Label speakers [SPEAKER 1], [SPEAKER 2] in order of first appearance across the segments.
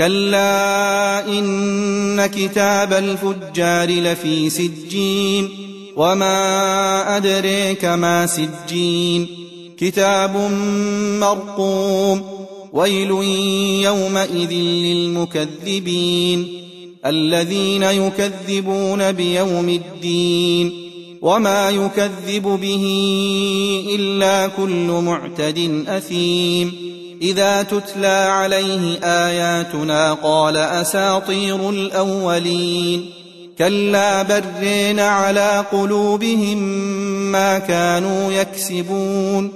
[SPEAKER 1] كلا إن كتاب الفجار لفي سجين وما أدريك ما سجين كتاب مرقوم ويل يومئذ للمكذبين الذين يكذبون بيوم الدين وما يكذب به إلا كل معتد أثيم إذا تتلى عليه آياتنا قال أساطير الأولين. كلا برين على قلوبهم ما كانوا يكسبون.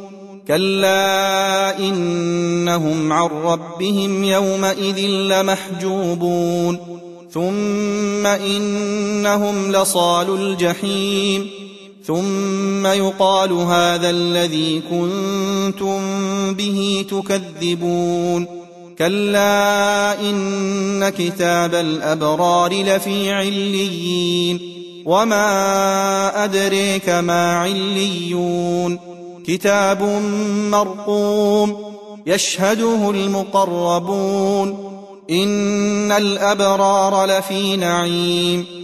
[SPEAKER 1] كلا إنهم عن ربهم يومئذ لمحجوبون. ثم إنهم لصال الجحيم. ثم يقال هذا الذي كنتم به تكذبون. كلا إن كتاب الأبرار لفي عليين. وما أدريك ما عليون. كتاب مرقوم يشهده المقربون. إن الأبرار لفي نعيم.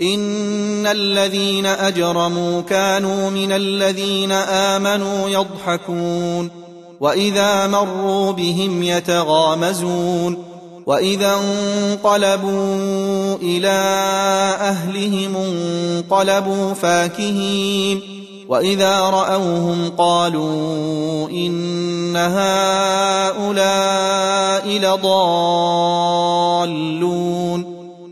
[SPEAKER 1] إن الذين أجرموا كانوا من الذين آمنوا يضحكون وإذا مروا بهم يتغامزون وإذا انقلبوا إلى أهلهم انقلبوا فاكهين وإذا رأوهم قالوا إن هؤلاء لضالون